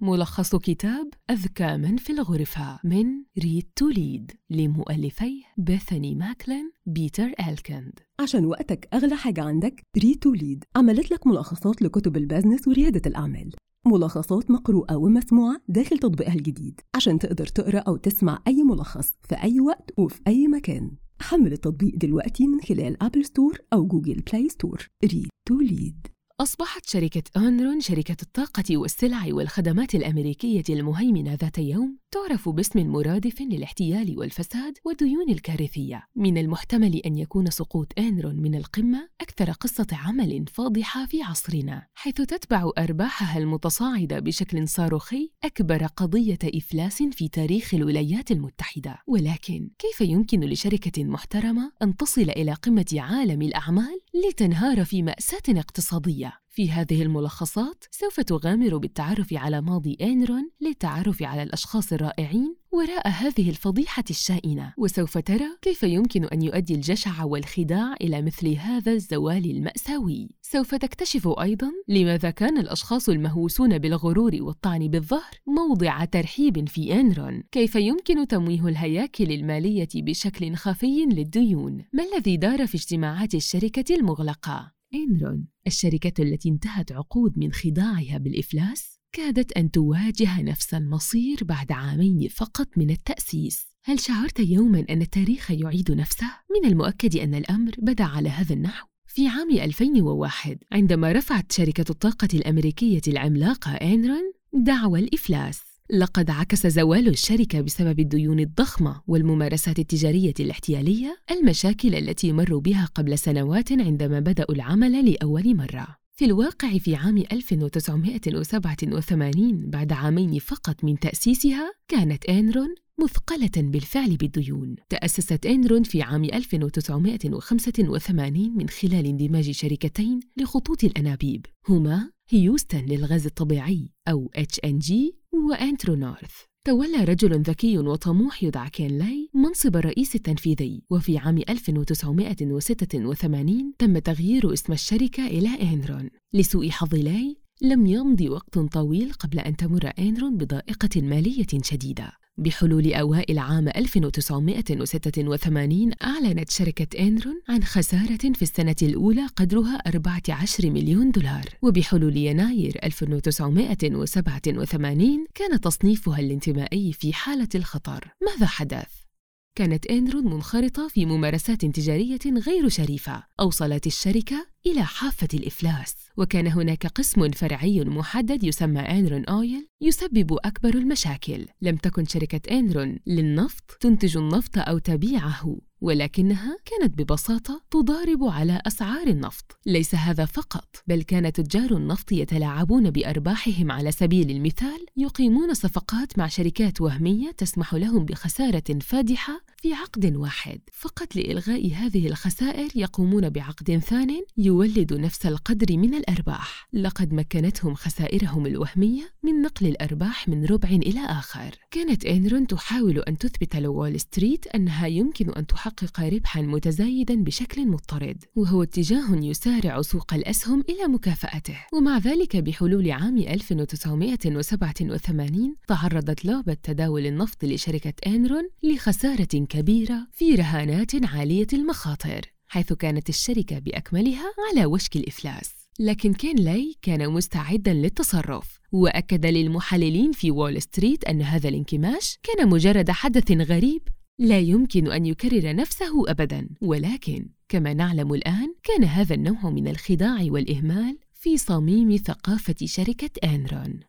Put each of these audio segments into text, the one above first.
ملخص كتاب أذكى من في الغرفة من Read to Lead لمؤلفيه بيثاني ماكلين بيتر ألكيند. عشان وقتك أغلى حاجة عندك Read to Lead عملت لك ملخصات لكتب ال business وريادة الأعمال. ملخصات مقروءة ومسموعة داخل تطبيقها الجديد عشان تقدر تقرأ أو تسمع أي ملخص في أي وقت وفي أي مكان. حمل التطبيق دلوقتي من خلال Apple Store أو Google Play Store Read to Lead. أصبحت شركة أونرون شركة الطاقة والسلع والخدمات الأمريكية المهيمنة ذات يوم تعرف باسم مرادف للاحتيال والفساد والديون الكارثية. من المحتمل أن يكون سقوط أنرون من القمة أكثر قصة عمل فاضحة في عصرنا حيث تتبع أرباحها المتصاعدة بشكل صاروخي أكبر قضية إفلاس في تاريخ الولايات المتحدة. ولكن كيف يمكن لشركة محترمة أن تصل إلى قمة عالم الأعمال لتنهار في مأساة اقتصادية؟ في هذه الملخصات سوف تغامر بالتعرف على ماضي أنرون للتعرف على الأشخاص الرائعين وراء هذه الفضيحة الشائنة. وسوف ترى كيف يمكن أن يؤدي الجشع والخداع إلى مثل هذا الزوال المأساوي. سوف تكتشف أيضاً لماذا كان الأشخاص المهووسون بالغرور والطعن بالظهر موضع ترحيب في أنرون. كيف يمكن تمويه الهياكل المالية بشكل خفي للديون؟ ما الذي دار في اجتماعات الشركة المغلقة؟ إنرون الشركة التي انتهت عقود من خداعها بالإفلاس كادت أن تواجه نفس المصير بعد عامين فقط من التأسيس. هل شعرت يوما أن التاريخ يعيد نفسه؟ من المؤكد أن الأمر بدأ على هذا النحو. في عام 2001 عندما رفعت شركة الطاقة الأمريكية العملاقة إنرون دعوى الإفلاس. لقد عكس زوال الشركة بسبب الديون الضخمة والممارسات التجارية الاحتيالية المشاكل التي مروا بها قبل سنوات عندما بدأوا العمل لأول مرة. في الواقع في عام 1987 بعد عامين فقط من تأسيسها كانت إنرون مثقلة بالفعل بالديون. تأسست إنرون في عام 1985 من خلال اندماج شركتين لخطوط الأنابيب هما هيوستن للغاز الطبيعي أو HNG وإنترنورث تولى رجل ذكي وطموح يدعى كين لاي منصب الرئيس التنفيذي وفي عام 1986 تم تغيير اسم الشركة إلى إنرون. لسوء حظ لاي لم يمض وقت طويل قبل أن تمر إنرون بضائقة مالية شديدة. بحلول أوائل عام 1986 أعلنت شركة إنرون عن خسارة في السنة الأولى قدرها 14 مليون دولار. وبحلول يناير 1987 كان تصنيفها الانتمائي في حالة الخطر. ماذا حدث؟ كانت إنرون منخرطة في ممارسات تجارية غير شريفة. أوصلت الشركة إلى حافة الإفلاس. وكان هناك قسم فرعي محدد يسمى إنرون أويل يسبب أكبر المشاكل. لم تكن شركة إنرون للنفط تنتج النفط أو تبيعه. ولكنها كانت ببساطة تضارب على أسعار النفط. ليس هذا فقط بل كان تجار النفط يتلاعبون بأرباحهم على سبيل المثال يقيمون صفقات مع شركات وهمية تسمح لهم بخسارة فادحة في عقد واحد. فقط لإلغاء هذه الخسائر يقومون بعقد ثان يولد نفس القدر من الأرباح. لقد مكنتهم خسائرهم الوهمية من نقل الأرباح من ربع إلى آخر. كانت إنرون تحاول أن تثبت لوول ستريت أنها يمكن أن تحقق ربحا متزايدا بشكل مضطرد وهو اتجاه يسارع سوق الأسهم إلى مكافأته. ومع ذلك بحلول عام 1987 تعرضت لعبة تداول النفط لشركة إنرون لخسارة كبيرة في رهانات عالية المخاطر حيث كانت الشركة بأكملها على وشك الإفلاس. لكن كين لاي كان مستعدا للتصرف وأكد للمحللين في وول ستريت أن هذا الانكماش كان مجرد حدث غريب لا يمكن أن يكرر نفسه أبداً ولكن كما نعلم الآن كان هذا النوع من الخداع والإهمال في صميم ثقافة شركة أنرون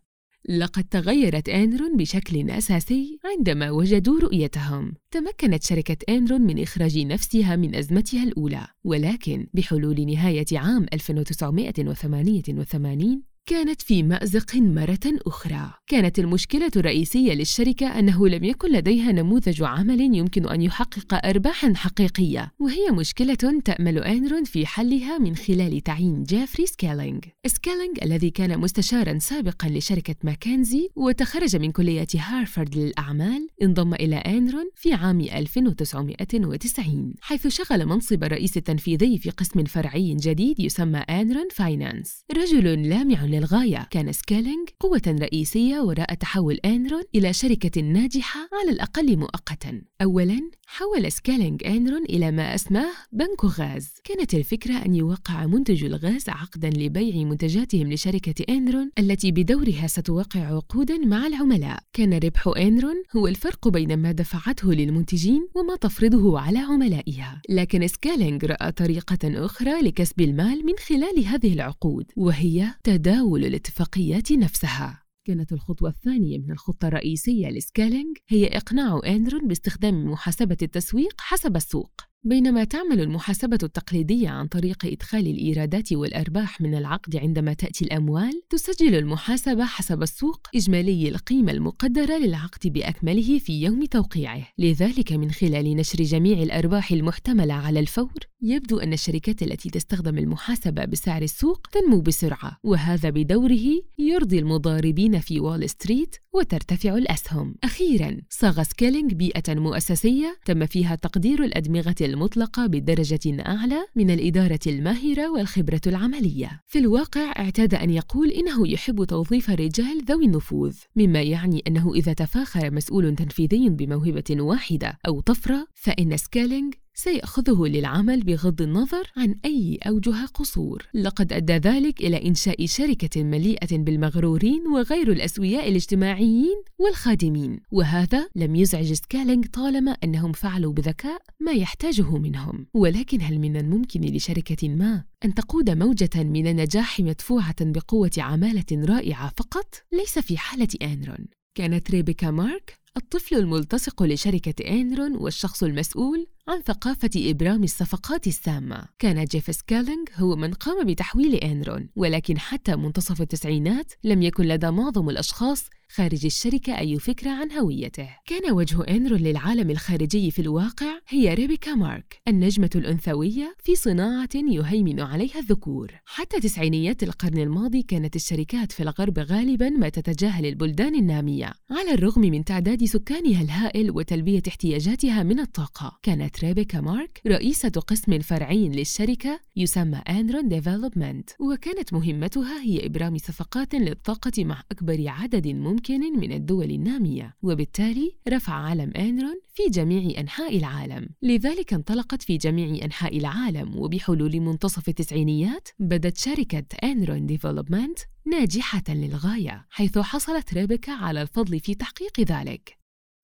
لقد تغيرت أنرون بشكل أساسي عندما وجدوا رؤيتهم. تمكنت شركة أنرون من إخراج نفسها من أزمتها الأولى، ولكن بحلول نهاية عام 1988 كانت في مأزق مرة أخرى. كانت المشكلة الرئيسية للشركة أنه لم يكن لديها نموذج عمل يمكن أن يحقق أرباحًا حقيقية، وهي مشكلة تأمل أنرون في حلها من خلال تعيين جيفري سكيلينغ. سكيلينغ الذي كان مستشارًا سابقًا لشركة ماكنزي وتخرج من كلية هارفارد للأعمال، انضم إلى أنرون في عام 1990 حيث شغل منصب الرئيس التنفيذي في قسم فرعي جديد يسمى أنرون فاينانس. رجل لامع للغاية. كان سكيلينج قوة رئيسية وراء تحول أنرون إلى شركة ناجحة على الأقل مؤقتا. أولا حول سكيلينج أنرون إلى ما أسماه بنك غاز. كانت الفكرة أن يوقع منتج الغاز عقدا لبيع منتجاتهم لشركة أنرون التي بدورها ستوقع عقودا مع العملاء. كان ربح أنرون هو الفرق بين ما دفعته للمنتجين وما تفرضه على عملائها. لكن سكيلينج رأى طريقة أخرى لكسب المال من خلال هذه العقود وهي تداول الاتفاقيات نفسها. كانت الخطوة الثانية من الخطة الرئيسية لسكيلينج هي إقناع أنرون باستخدام محاسبة التسويق حسب السوق. بينما تعمل المحاسبة التقليدية عن طريق إدخال الإيرادات والأرباح من العقد عندما تأتي الأموال، تسجل المحاسبة حسب السوق إجمالي القيمة المقدرة للعقد بأكمله في يوم توقيعه، لذلك من خلال نشر جميع الأرباح المحتملة على الفور، يبدو أن الشركات التي تستخدم المحاسبة بسعر السوق تنمو بسرعة، وهذا بدوره يرضي المضاربين في وول ستريت وترتفع الأسهم. أخيراً، صاغ سكيلينج بيئة مؤسسية تم فيها تقدير الأدمغة المطلقة بدرجة أعلى من الإدارة الماهرة والخبرة العملية. في الواقع اعتاد أن يقول إنه يحب توظيف الرجال ذوي النفوذ، مما يعني أنه إذا تفاخر مسؤول تنفيذي بموهبة واحدة أو طفرة، فإن سكيلينج سيأخذه للعمل بغض النظر عن أي أوجه قصور. لقد أدى ذلك إلى إنشاء شركة مليئة بالمغرورين وغير الأسوياء الاجتماعيين والغادرين وهذا لم يزعج سكيلينج طالما أنهم فعلوا بذكاء ما يحتاجه منهم. ولكن هل من الممكن لشركة ما أن تقود موجة من النجاح مدفوعة بقوة عمالة رائعة فقط؟ ليس في حالة أنرون. كانت ريبيكا مارك الطفل الملتصق لشركة أنرون والشخص المسؤول عن ثقافة إبرام الصفقات السامة. كان جيف سكيلينج هو من قام بتحويل أنرون ولكن حتى منتصف التسعينات لم يكن لدى معظم الأشخاص خارج الشركة أي فكرة عن هويته. كان وجه أنرون للعالم الخارجي في الواقع هي ريبيكا مارك النجمة الأنثوية في صناعة يهيمن عليها الذكور. حتى تسعينيات القرن الماضي كانت الشركات في الغرب غالبا ما تتجاهل البلدان النامية على الرغم من تعداد سكانها الهائل وتلبية احتياجاتها من الطاقة. كانت ريبيكا مارك رئيسة قسم فرعي للشركة يسمى أنرون Development. وكانت مهمتها هي إبرام صفقات للطاقة مع أكبر عدد ممكن من الدول النامية. وبالتالي رفع علم أنرون في جميع أنحاء العالم. لذلك انطلقت في جميع أنحاء العالم. وبحلول منتصف التسعينيات بدت شركة أنرون Development ناجحة للغاية حيث حصلت ريبيكا على الفضل في تحقيق ذلك.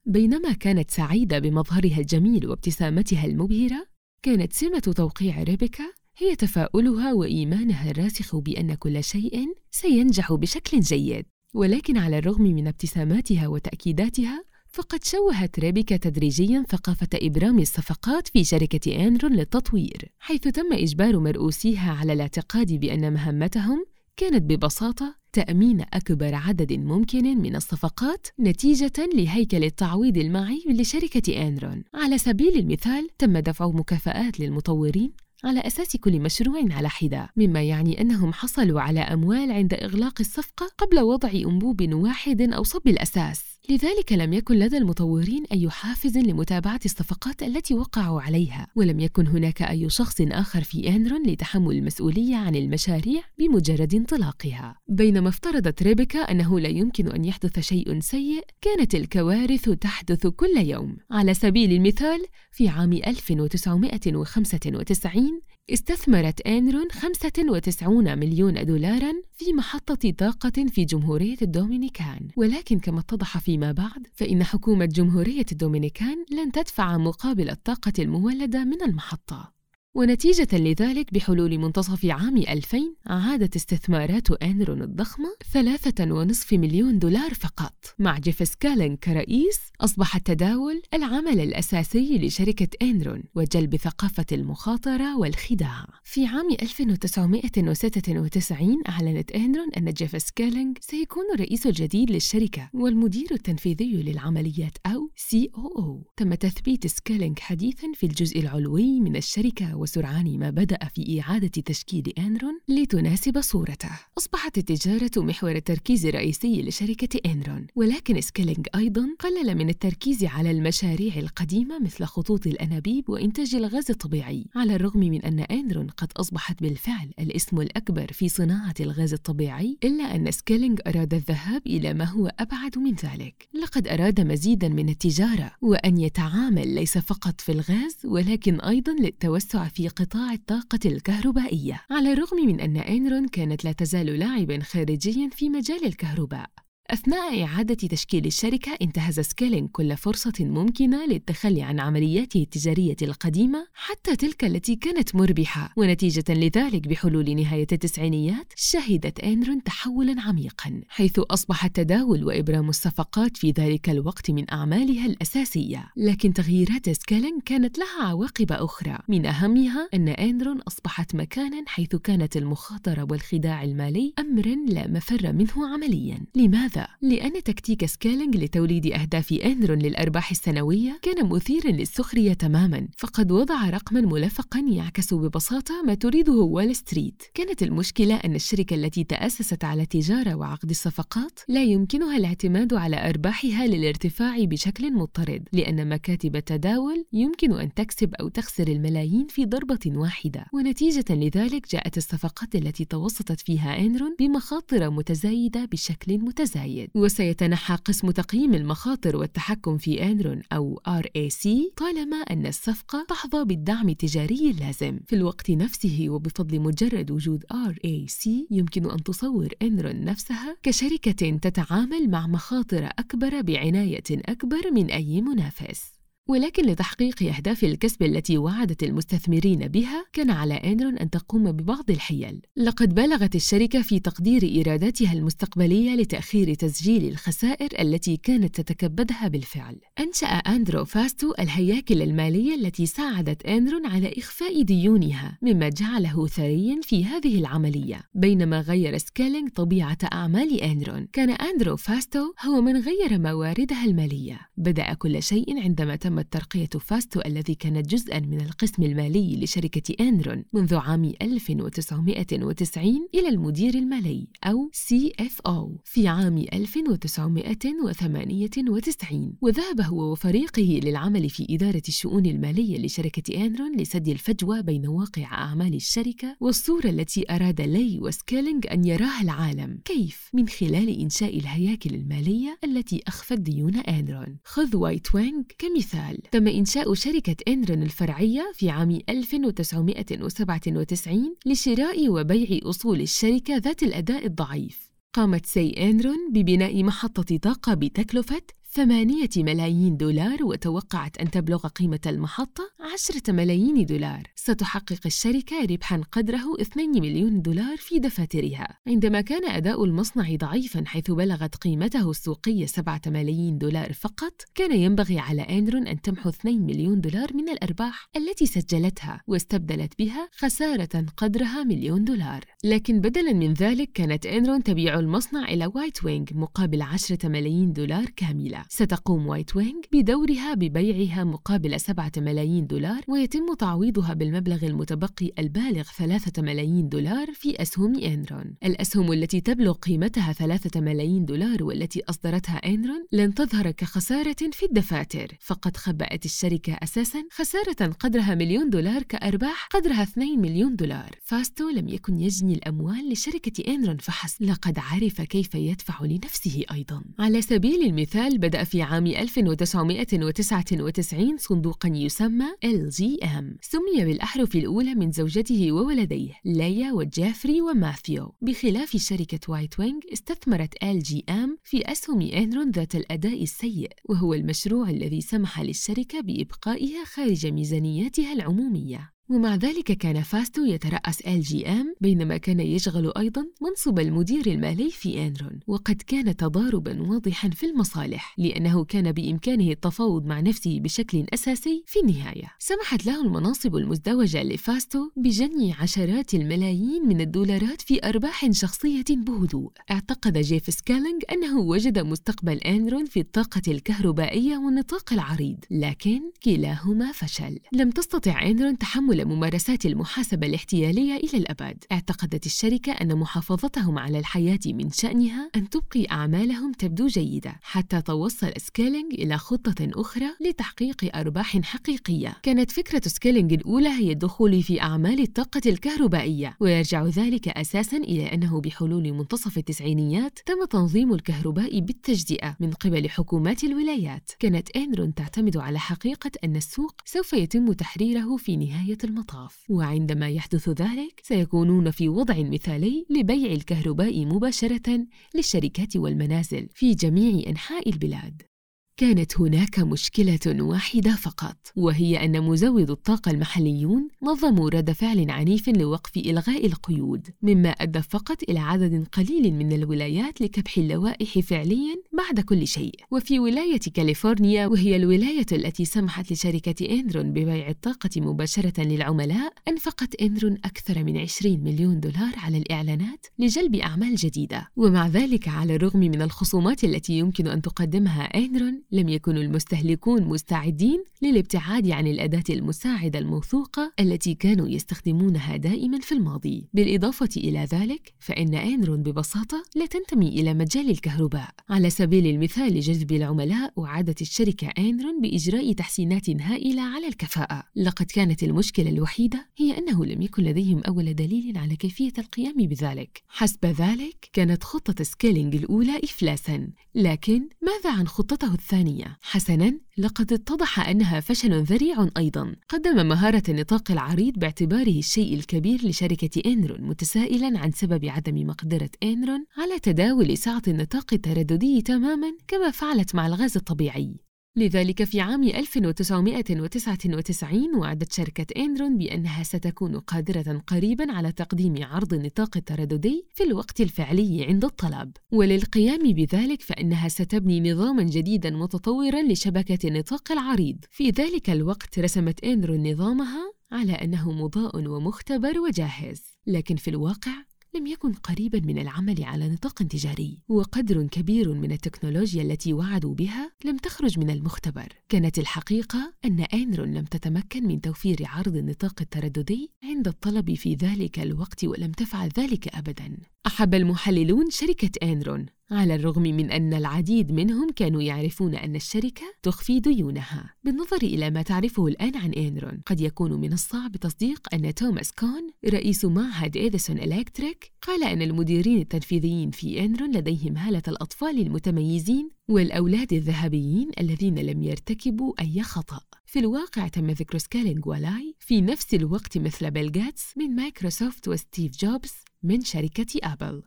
بينما كانت سعيدة بمظهرها الجميل وابتسامتها المبهرة كانت سمة توقيع ريبيكا هي تفاؤلها وإيمانها الراسخ بأن كل شيء سينجح بشكل جيد. ولكن على الرغم من ابتساماتها وتأكيداتها فقد شوهت ريبيكا تدريجيا ثقافة إبرام الصفقات في شركة أنرون للتطوير حيث تم إجبار مرؤوسيها على الاعتقاد بأن مهمتهم كانت ببساطة تأمين أكبر عدد ممكن من الصفقات نتيجة لهيكل التعويض المعي لشركة أنرون. على سبيل المثال، تم دفع مكافآت للمطورين على أساس كل مشروع على حدة مما يعني أنهم حصلوا على أموال عند إغلاق الصفقة قبل وضع أنبوب واحد أو صب الأساس لذلك لم يكن لدى المطورين أي حافز لمتابعة الصفقات التي وقعوا عليها ولم يكن هناك أي شخص آخر في أنرون لتحمل المسؤولية عن المشاريع بمجرد انطلاقها. بينما افترضت ريبيكا أنه لا يمكن أن يحدث شيء سيء كانت الكوارث تحدث كل يوم. على سبيل المثال في عام 1995 استثمرت أنرون 95 مليون دولارا في محطة طاقة في جمهورية الدومينيكان. ولكن كما اتضح فيما بعد فإن حكومة جمهورية الدومينيكان لن تدفع مقابل الطاقة المولدة من المحطة. ونتيجة لذلك بحلول منتصف عام 2000 عادت استثمارات أنرون الضخمة ثلاثة ونصف مليون دولار فقط. مع جيف سكيلينج كرئيس أصبح التداول العمل الأساسي لشركة أنرون وجلب ثقافة المخاطرة والخداع. في عام 1996 أعلنت أنرون أن جيف سكيلينج سيكون الرئيس الجديد للشركة والمدير التنفيذي للعمليات أو COO تم تثبيت سكيلينج حديثا في الجزء العلوي من الشركة وسرعان ما بدأ في إعادة تشكيل إنرون لتناسب صورته. أصبحت التجارة محور التركيز الرئيسي لشركة إنرون ولكن سكيلينج أيضا قلل من التركيز على المشاريع القديمة مثل خطوط الأنابيب وإنتاج الغاز الطبيعي على الرغم من أن إنرون قد أصبحت بالفعل الاسم الأكبر في صناعة الغاز الطبيعي إلا أن سكيلينج أراد الذهاب إلى ما هو أبعد من ذلك. لقد أراد مزيدا من التجارة وأن يتعامل ليس فقط في الغاز ولكن أيضا للتوسع في قطاع الطاقة الكهربائية على الرغم من أن إنرون كانت لا تزال لاعبا خارجيا في مجال الكهرباء. أثناء إعادة تشكيل الشركة انتهز سكيلينج كل فرصة ممكنة للتخلي عن عملياته التجارية القديمة حتى تلك التي كانت مربحة. ونتيجة لذلك بحلول نهاية التسعينيات شهدت إنرون تحولا عميقا حيث أصبح التداول وإبرام الصفقات في ذلك الوقت من أعمالها الأساسية. لكن تغييرات سكيلينج كانت لها عواقب أخرى. من أهمها أن إنرون أصبحت مكانا حيث كانت المخاطرة والخداع المالي أمرا لا مفر منه عمليا. لماذا؟ لأن تكتيك سكيلينج لتوليد أهداف إنرون للأرباح السنوية كان مثيرا للسخرية تماما فقد وضع رقما ملفقا يعكس ببساطة ما تريده وول ستريت. كانت المشكلة أن الشركة التي تأسست على التجارة وعقد الصفقات لا يمكنها الاعتماد على أرباحها للارتفاع بشكل مضطرد لأن مكاتب التداول يمكن أن تكسب أو تخسر الملايين في ضربة واحدة. ونتيجة لذلك جاءت الصفقات التي توسطت فيها إنرون بمخاطر متزايدة بشكل متزايد. الجيد وسيتنحى قسم تقييم المخاطر والتحكم في أنرون أو RAC طالما أن الصفقة تحظى بالدعم التجاري اللازم في الوقت نفسه وبفضل مجرد وجود RAC يمكن أن تصور أنرون نفسها كشركة تتعامل مع مخاطر أكبر بعناية أكبر من أي منافس. ولكن لتحقيق أهداف الكسب التي وعدت المستثمرين بها كان على إنرون أن تقوم ببعض الحيل. لقد بالغت الشركة في تقدير إيراداتها المستقبلية لتأخير تسجيل الخسائر التي كانت تتكبدها بالفعل. أنشأ أندرو فاستو الهياكل المالية التي ساعدت إنرون على إخفاء ديونها مما جعله ثريا في هذه العملية. بينما غير سكيلينج طبيعة أعمال إنرون كان أندرو فاستو هو من غير مواردها المالية. بدأ كل شيء عندما تم تمت ترقية فاستو الذي كان جزءا من القسم المالي لشركة إنرون منذ عام 1990 إلى المدير المالي أو CFO في عام 1998 وذهب هو وفريقه للعمل في إدارة الشؤون المالية لشركة إنرون لسد الفجوة بين واقع أعمال الشركة والصورة التي أراد لي وسكيلينج أن يراها العالم. كيف؟ من خلال إنشاء الهياكل المالية التي أخفت ديون إنرون. خذ وايت وينغ كمثال. المثال تم إنشاء شركة إنرون الفرعية في عام 1997 لشراء وبيع أصول الشركة ذات الأداء الضعيف. قامت سي إنرون ببناء محطة طاقة بتكلفة ثمانية ملايين دولار وتوقعت أن تبلغ قيمة المحطة عشرة ملايين دولار. ستحقق الشركة ربحا قدره 2 مليون دولار في دفاترها. عندما كان أداء المصنع ضعيفا حيث بلغت قيمته السوقية 7 ملايين دولار فقط كان ينبغي على أنرون أن تمحو 2 مليون دولار من الأرباح التي سجلتها واستبدلت بها خسارة قدرها مليون دولار. لكن بدلا من ذلك كانت أنرون تبيع المصنع إلى وايت وينغ مقابل 10 ملايين دولار كاملة. ستقوم وايت وينغ بدورها ببيعها مقابل سبعة ملايين دولار ويتم تعويضها بالمبلغ المتبقي البالغ ثلاثة ملايين دولار في أسهم إنرون. الأسهم التي تبلغ قيمتها ثلاثة ملايين دولار والتي أصدرتها إنرون لن تظهر كخسارة في الدفاتر. فقد خبأت الشركة أساسا خسارة قدرها مليون دولار كأرباح قدرها 2 مليون دولار. فاستو لم يكن يجني الأموال لشركة إنرون فحسب. لقد عرف كيف يدفع لنفسه أيضا. على سبيل المثال بدأ بدأ في عام 1999 صندوقا يسمى LJM سمي بالأحرف الأولى من زوجته وولديه ليا وجيفري وماثيو. بخلاف شركة وايت وينغ استثمرت LJM في أسهم إنرون ذات الأداء السيء وهو المشروع الذي سمح للشركة بإبقائها خارج ميزانياتها العمومية. ومع ذلك كان فاستو يترأس LJM بينما كان يشغل أيضا منصب المدير المالي في إنرون وقد كان تضاربا واضحا في المصالح لأنه كان بإمكانه التفاوض مع نفسه بشكل أساسي في النهاية. سمحت له المناصب المزدوجة لفاستو بجني عشرات الملايين من الدولارات في أرباح شخصية بهدوء. اعتقد جيف سكالينج أنه وجد مستقبل إنرون في الطاقة الكهربائية والنطاق العريض لكن كلاهما فشل. لم تستطع إنرون تحمل ممارسات المحاسبة الاحتيالية إلى الأبد. اعتقدت الشركة أن محافظتهم على الحياة من شأنها أن تبقي أعمالهم تبدو جيدة حتى توصل سكيلينج إلى خطة أخرى لتحقيق أرباح حقيقية. كانت فكرة سكيلينج الأولى هي الدخول في أعمال الطاقة الكهربائية ويرجع ذلك أساساً إلى أنه بحلول منتصف التسعينيات تم تنظيم الكهرباء بالتجزئة من قبل حكومات الولايات. كانت إنرون تعتمد على حقيقة أن السوق سوف يتم تحريره في نهاية المطاف. وعندما يحدث ذلك سيكونون في وضع مثالي لبيع الكهرباء مباشرة للشركات والمنازل في جميع أنحاء البلاد. كانت هناك مشكلة واحدة فقط وهي أن مزود الطاقة المحليون نظموا رد فعل عنيف لوقف إلغاء القيود مما أدى فقط إلى عدد قليل من الولايات لكبح اللوائح فعليا بعد كل شيء. وفي ولاية كاليفورنيا وهي الولاية التي سمحت لشركة إنرون ببيع الطاقة مباشرة للعملاء أنفقت إنرون أكثر من 20 مليون دولار على الإعلانات لجلب أعمال جديدة. ومع ذلك على الرغم من الخصومات التي يمكن أن تقدمها إنرون لم يكن المستهلكون مستعدين للابتعاد عن الأداة المساعدة الموثوقة التي كانوا يستخدمونها دائما في الماضي. بالإضافة إلى ذلك فإن إنرون ببساطة لا تنتمي إلى مجال الكهرباء. على سبيل المثال لجذب العملاء وعدت الشركة إنرون بإجراء تحسينات هائلة على الكفاءة. لقد كانت المشكلة الوحيدة هي أنه لم يكن لديهم أول دليل على كيفية القيام بذلك. حسب ذلك كانت خطة سكيلينج الأولى إفلاسا. لكن ماذا عن خطته الثانية؟ حسناً لقد اتضح أنها فشل ذريع أيضاً. قدم مهارة النطاق العريض باعتباره الشيء الكبير لشركة إنرون متسائلاً عن سبب عدم مقدرة إنرون على تداول سعة النطاق الترددي تماماً كما فعلت مع الغاز الطبيعي. لذلك في عام 1999 وعدت شركة إنرون بأنها ستكون قادرة قريبا على تقديم عرض النطاق الترددي في الوقت الفعلي عند الطلب. وللقيام بذلك فإنها ستبني نظاما جديدا متطورا لشبكة النطاق العريض. في ذلك الوقت رسمت إنرون نظامها على أنه مضاء ومختبر وجاهز. لكن في الواقع لم يكن قريبا من العمل على نطاق تجاري وقدر كبير من التكنولوجيا التي وعدوا بها لم تخرج من المختبر. كانت الحقيقة أن أنرون لم تتمكن من توفير عرض النطاق الترددي عند الطلب في ذلك الوقت ولم تفعل ذلك أبدا. أحب المحللون شركة أنرون على الرغم من أن العديد منهم كانوا يعرفون أن الشركة تخفي ديونها. بالنظر إلى ما تعرفه الآن عن إنرون قد يكون من الصعب تصديق أن توماس كون رئيس معهد إيديسون إلكتريك قال أن المديرين التنفيذيين في إنرون لديهم هالة الأطفال المتميزين والأولاد الذهبيين الذين لم يرتكبوا أي خطأ. في الواقع تم ذكر سكالينج ولاي في نفس الوقت مثل بيل جاتس من مايكروسوفت وستيف جوبز من شركة أبل.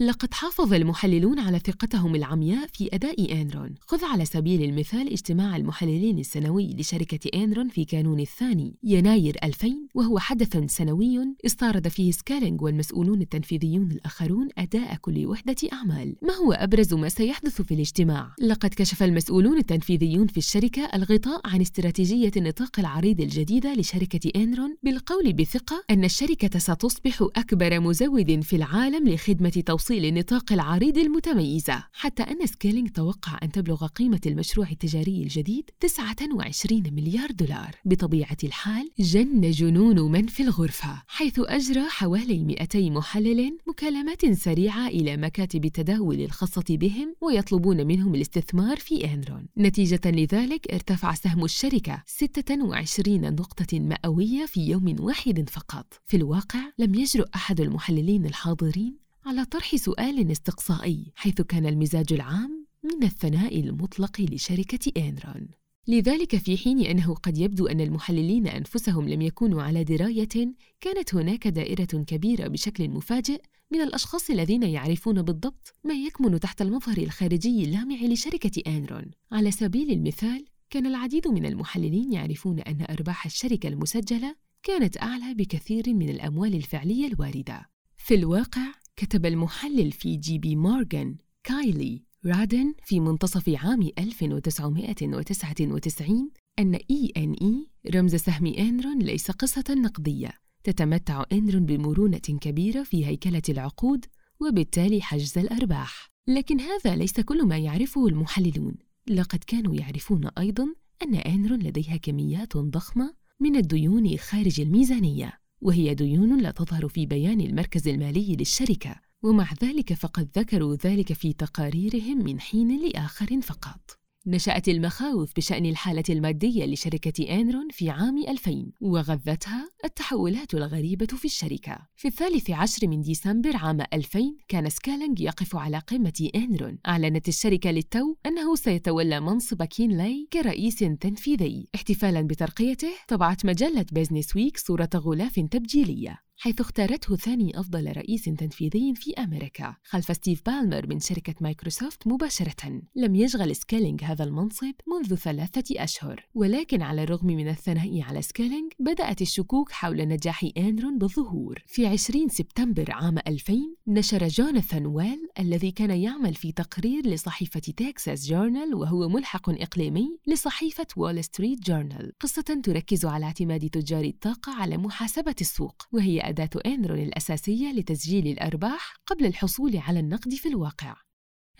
لقد حافظ المحللون على ثقتهم العمياء في أداء إنرون خذ على سبيل المثال اجتماع المحللين السنوي لشركة إنرون في كانون الثاني يناير 2000 وهو حدث سنوي استعرض فيه سكيلينج والمسؤولون التنفيذيون الآخرون أداء كل وحدة أعمال ما هو أبرز ما سيحدث في الاجتماع؟ لقد كشف المسؤولون التنفيذيون في الشركة الغطاء عن استراتيجية النطاق العريض الجديدة لشركة إنرون بالقول بثقة أن الشركة ستصبح أكبر مزود في العالم لخدمة توصيل توصيل النطاق العريض المتميزة حتى أن سكيلينج توقع أن تبلغ قيمة المشروع التجاري الجديد 29 مليار دولار. بطبيعة الحال جن جنون من في الغرفة حيث أجرى حوالي 200 محلل مكالمات سريعة إلى مكاتب التداول الخاصة بهم ويطلبون منهم الاستثمار في إنرون. نتيجة لذلك ارتفع سهم الشركة 26 نقطة مئوية في يوم واحد فقط. في الواقع لم يجرؤ أحد المحللين الحاضرين على طرح سؤال استقصائي حيث كان المزاج العام من الثناء المطلق لشركة إنرون. لذلك في حين أنه قد يبدو أن المحللين أنفسهم لم يكونوا على دراية كانت هناك دائرة كبيرة بشكل مفاجئ من الأشخاص الذين يعرفون بالضبط ما يكمن تحت المظهر الخارجي اللامع لشركة إنرون. على سبيل المثال كان العديد من المحللين يعرفون أن أرباح الشركة المسجلة كانت أعلى بكثير من الأموال الفعلية الواردة. في الواقع كتب المحلل في جي بي مورغان كايلي رادن في منتصف عام 1999 أن E&E رمز سهم إنرون ليس قصة نقدية. تتمتع إنرون بمرونة كبيرة في هيكلة العقود وبالتالي حجز الأرباح. لكن هذا ليس كل ما يعرفه المحللون. لقد كانوا يعرفون أيضاً أن إنرون لديها كميات ضخمة من الديون خارج الميزانية. وهي ديون لا تظهر في بيان المركز المالي للشركة. ومع ذلك فقد ذكروا ذلك في تقاريرهم من حين لآخر فقط. نشأت المخاوف بشأن الحالة المادية لشركة إنرون في عام 2000 وغذتها التحولات الغريبة في الشركة. في الثالث عشر من ديسمبر عام 2000 كان سكيلينج يقف على قمة إنرون. أعلنت الشركة للتو أنه سيتولى منصب كين لاي كرئيس تنفيذي. احتفالاً بترقيته طبعت مجلة بيزنس ويك صورة غلاف تبجيلية. حيث اختارته ثاني أفضل رئيس تنفيذي في أمريكا خلف ستيف بالمر من شركة مايكروسوفت مباشرة. لم يشغل سكيلينج هذا المنصب منذ ثلاثة أشهر ولكن على الرغم من الثناء على سكيلينج بدأت الشكوك حول نجاح إنرون بالظهور. في 20 سبتمبر عام 2000 نشر جوناثان ويل الذي كان يعمل في تقرير لصحيفة تكساس جورنال وهو ملحق إقليمي لصحيفة وول ستريت جورنال. قصة تركز على اعتماد تجار الطاقة على محاسبة السوق وهي أداة إنرون الأساسية لتسجيل الأرباح قبل الحصول على النقد في الواقع.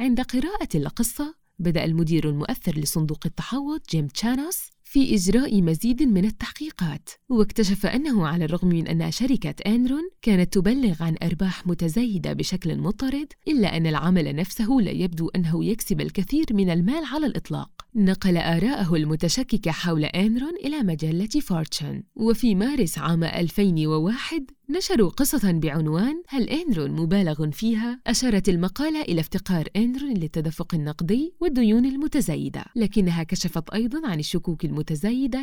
عند قراءة القصة، بدأ المدير المؤثر لصندوق التحوط جيم تشانوس في إجراء مزيد من التحقيقات. واكتشف أنه على الرغم من أن شركة أنرون كانت تبلغ عن أرباح متزايدة بشكل مطرد إلا أن العمل نفسه لا يبدو أنه يكسب الكثير من المال على الإطلاق. نقل آراءه المتشككة حول أنرون إلى مجلة فورتشن. وفي مارس عام 2001 نشروا قصة بعنوان هل إنرون مبالغ فيها؟ أشارت المقالة إلى افتقار إنرون للتدفق النقدي والديون المتزايدة. لكنها كشفت أيضا عن الشكوك المتزايدة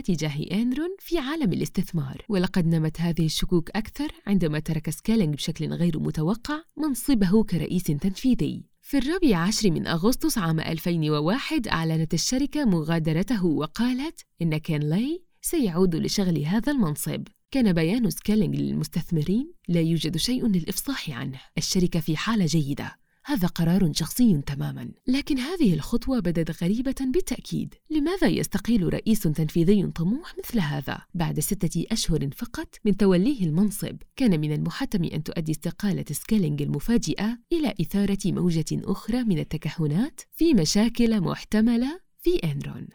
تجاه إنرون في عالم الاستثمار. ولقد نمت هذه الشكوك أكثر عندما ترك سكيلينج بشكل غير متوقع منصبه كرئيس تنفيذي. في الرابع عشر من أغسطس عام 2001 أعلنت الشركة مغادرته وقالت إن كين لاي سيعود لشغل هذا المنصب. كان بيان سكيلينج للمستثمرين لا يوجد شيء للإفصاح عنه. الشركة في حالة جيدة. هذا قرار شخصي تماما. لكن هذه الخطوة بدت غريبة بالتأكيد. لماذا يستقيل رئيس تنفيذي طموح مثل هذا؟ بعد ستة أشهر فقط من توليه المنصب كان من المحتم أن تؤدي استقالة سكيلينج المفاجئة إلى إثارة موجة أخرى من التكهنات في مشاكل محتملة في إنرون.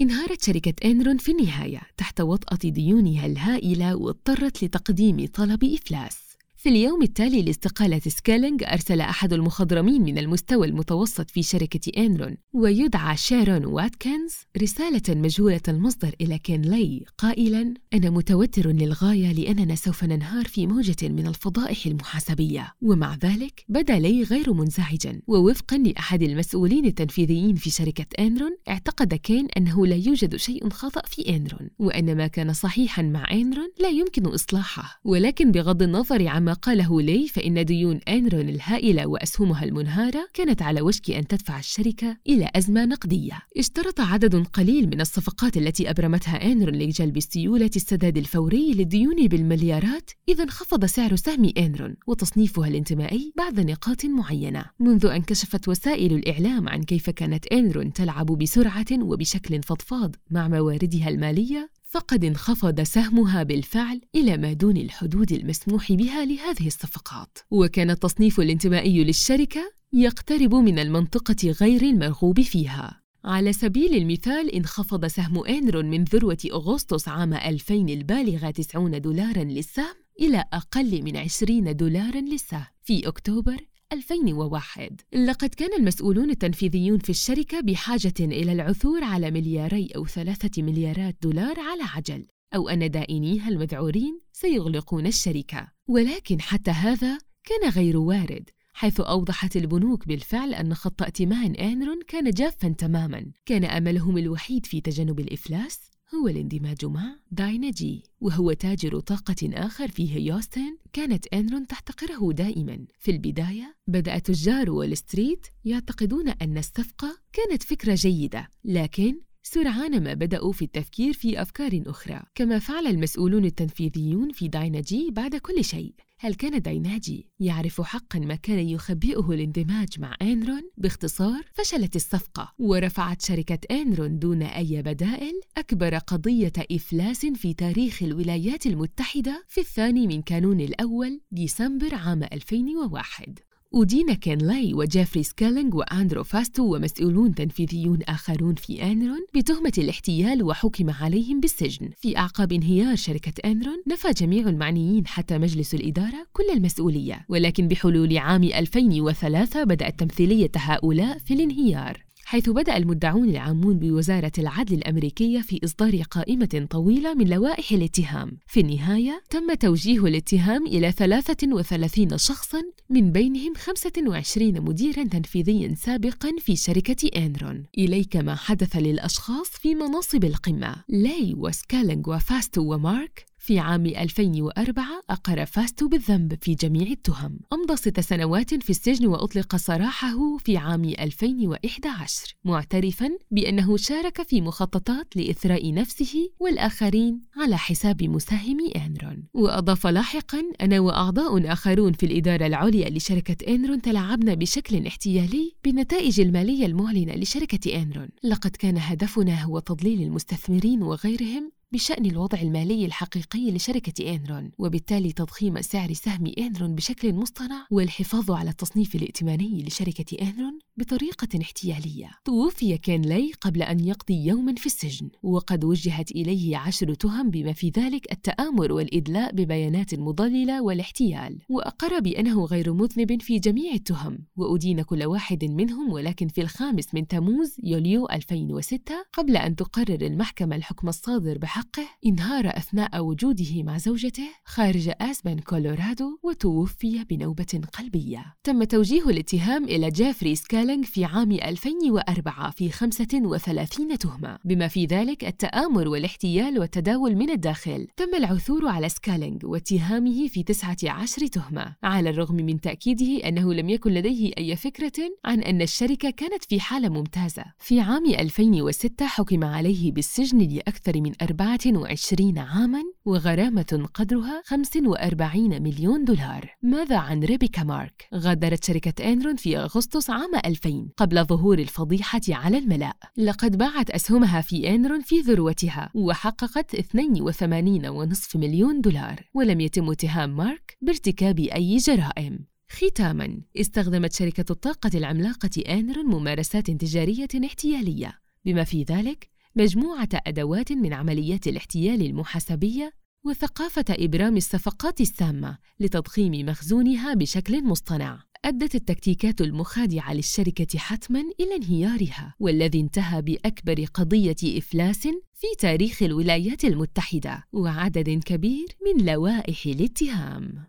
انهارت شركة إنرون في النهاية تحت وطأة ديونها الهائلة واضطرت لتقديم طلب إفلاس. في اليوم التالي لاستقالة سكيلينج أرسل أحد المخضرمين من المستوى المتوسط في شركة إنرون ويدعى شارون واتكنز رسالة مجهولة المصدر إلى كين لاي. قائلاً أنا متوتر للغاية لأننا سوف ننهار في موجة من الفضائح المحاسبية. ومع ذلك بدا لاي غير منزعجاً ووفقاً لأحد المسؤولين التنفيذيين في شركة إنرون اعتقد كين أنه لا يوجد شيء خطأ في إنرون وأن ما كان صحيحاً مع إنرون لا يمكن إصلاحه. ولكن بغض النظر عما قاله لاي فإن ديون أنرون الهائلة وأسهمها المنهارة كانت على وشك أن تدفع الشركة إلى أزمة نقدية. اشترط عدد قليل من الصفقات التي أبرمتها أنرون لجلب سيولة السداد الفوري للديون بالمليارات. إذا انخفض سعر سهم أنرون وتصنيفها الانتمائي بعد نقاط معينة. منذ أن كشفت وسائل الإعلام عن كيف كانت أنرون تلعب بسرعة وبشكل فضفاض مع مواردها المالية فقد انخفض سهمها بالفعل إلى ما دون الحدود المسموح بها لهذه الصفقات. وكان التصنيف الانتمائي للشركة يقترب من المنطقة غير المرغوب فيها. على سبيل المثال انخفض سهم إنرون من ذروة أغسطس عام 2000 البالغة 90 دولارا للسهم إلى أقل من 20 دولارا للسهم. في أكتوبر 2001 لقد كان المسؤولون التنفيذيون في الشركة بحاجة إلى العثور على ملياري أو ثلاثة مليارات دولار على عجل أو أن دائنيها المذعورين سيغلقون الشركة. ولكن حتى هذا كان غير وارد حيث أوضحت البنوك بالفعل أن خط ائتمان إنرون كان جافا تماما. كان أملهم الوحيد في تجنب الإفلاس هو الاندماج مع داينجي وهو تاجر طاقة آخر في هيوستن كانت إنرون تحتقره دائما. في البداية بدأ تجار وول ستريت يعتقدون أن الصفقة كانت فكرة جيدة لكن سرعان ما بدأوا في التفكير في أفكار أخرى كما فعل المسؤولون التنفيذيون في داينجي بعد كل شيء هل كان داينجي يعرف حقا ما كان يخبئه الاندماج مع أنرون؟ باختصار فشلت الصفقة ورفعت شركة أنرون دون أي بدائل أكبر قضية إفلاس في تاريخ الولايات المتحدة في الثاني من كانون الأول ديسمبر عام 2001 أدين كين لاي وجيفري سكيلينج وأندرو فاستو ومسؤولون تنفيذيون آخرون في أنرون بتهمة الاحتيال وحكم عليهم بالسجن. في أعقاب انهيار شركة أنرون نفى جميع المعنيين حتى مجلس الإدارة كل المسؤولية. ولكن بحلول عام 2003 بدأت تمثيلية هؤلاء في الانهيار. حيث بدأ المدعون العامون بوزارة العدل الأمريكية في إصدار قائمة طويلة من لوائح الاتهام. في النهاية تم توجيه الاتهام إلى 33 شخصاً من بينهم 25 مديراً تنفيذياً سابقاً في شركة إنرون. إليك ما حدث للأشخاص في مناصب القمة. لاي وسكالينج وفاستو ومارك في عام 2004 أقر فاستو بالذنب في جميع التهم. أمضى ست سنوات في السجن وأطلق سراحه في عام 2011 معترفاً بأنه شارك في مخططات لإثراء نفسه والآخرين على حساب مساهمي إنرون. وأضاف لاحقاً أنا وأعضاء آخرون في الإدارة العليا لشركة إنرون تلاعبنا بشكل احتيالي بالنتائج المالية المعلنة لشركة إنرون. لقد كان هدفنا هو تضليل المستثمرين وغيرهم بشأن الوضع المالي الحقيقي لشركة إنرون وبالتالي تضخيم سعر سهم إنرون بشكل مصطنع والحفاظ على التصنيف الائتماني لشركة إنرون بطريقة احتيالية. توفي كين لاي قبل أن يقضي يوما في السجن وقد وجهت إليه عشر تهم بما في ذلك التآمر والإدلاء ببيانات مضللة والاحتيال. وأقر بأنه غير مذنب في جميع التهم وأدين كل واحد منهم ولكن في الخامس من تموز يوليو 2006 قبل أن تقرر المحكمة الحكم الصادر بحقه انهار أثناء وجوده مع زوجته خارج أسبن كولورادو وتوفي بنوبة قلبية. تم توجيه الاتهام إلى جيفري سكالينج في عام 2004 في 35 تهمة. بما في ذلك التآمر والاحتيال والتداول من الداخل تم العثور على سكالينج واتهامه في 19 تهمة. على الرغم من تأكيده أنه لم يكن لديه أي فكرة عن أن الشركة كانت في حالة ممتازة. في عام 2006 حكم عليه بالسجن لأكثر من أربعة 24 عاماً وغرامة قدرها 45 مليون دولار. ماذا عن ريبيكا مارك؟ غادرت شركة إنرون في أغسطس عام 2000 قبل ظهور الفضيحة على الملأ لقد باعت أسهمها في إنرون في ذروتها وحققت 82.5 مليون دولار ولم يتم اتهام مارك بارتكاب أي جرائم. ختاماً استخدمت شركة الطاقة العملاقة إنرون ممارسات تجارية احتيالية. بما في ذلك مجموعة أدوات من عمليات الاحتيال المحاسبية وثقافة إبرام الصفقات السامة لتضخيم مخزونها بشكل مصطنع. أدت التكتيكات المخادعة للشركة حتماً إلى انهيارها، والذي انتهى بأكبر قضية إفلاس في تاريخ الولايات المتحدة وعدد كبير من لوائح الاتهام.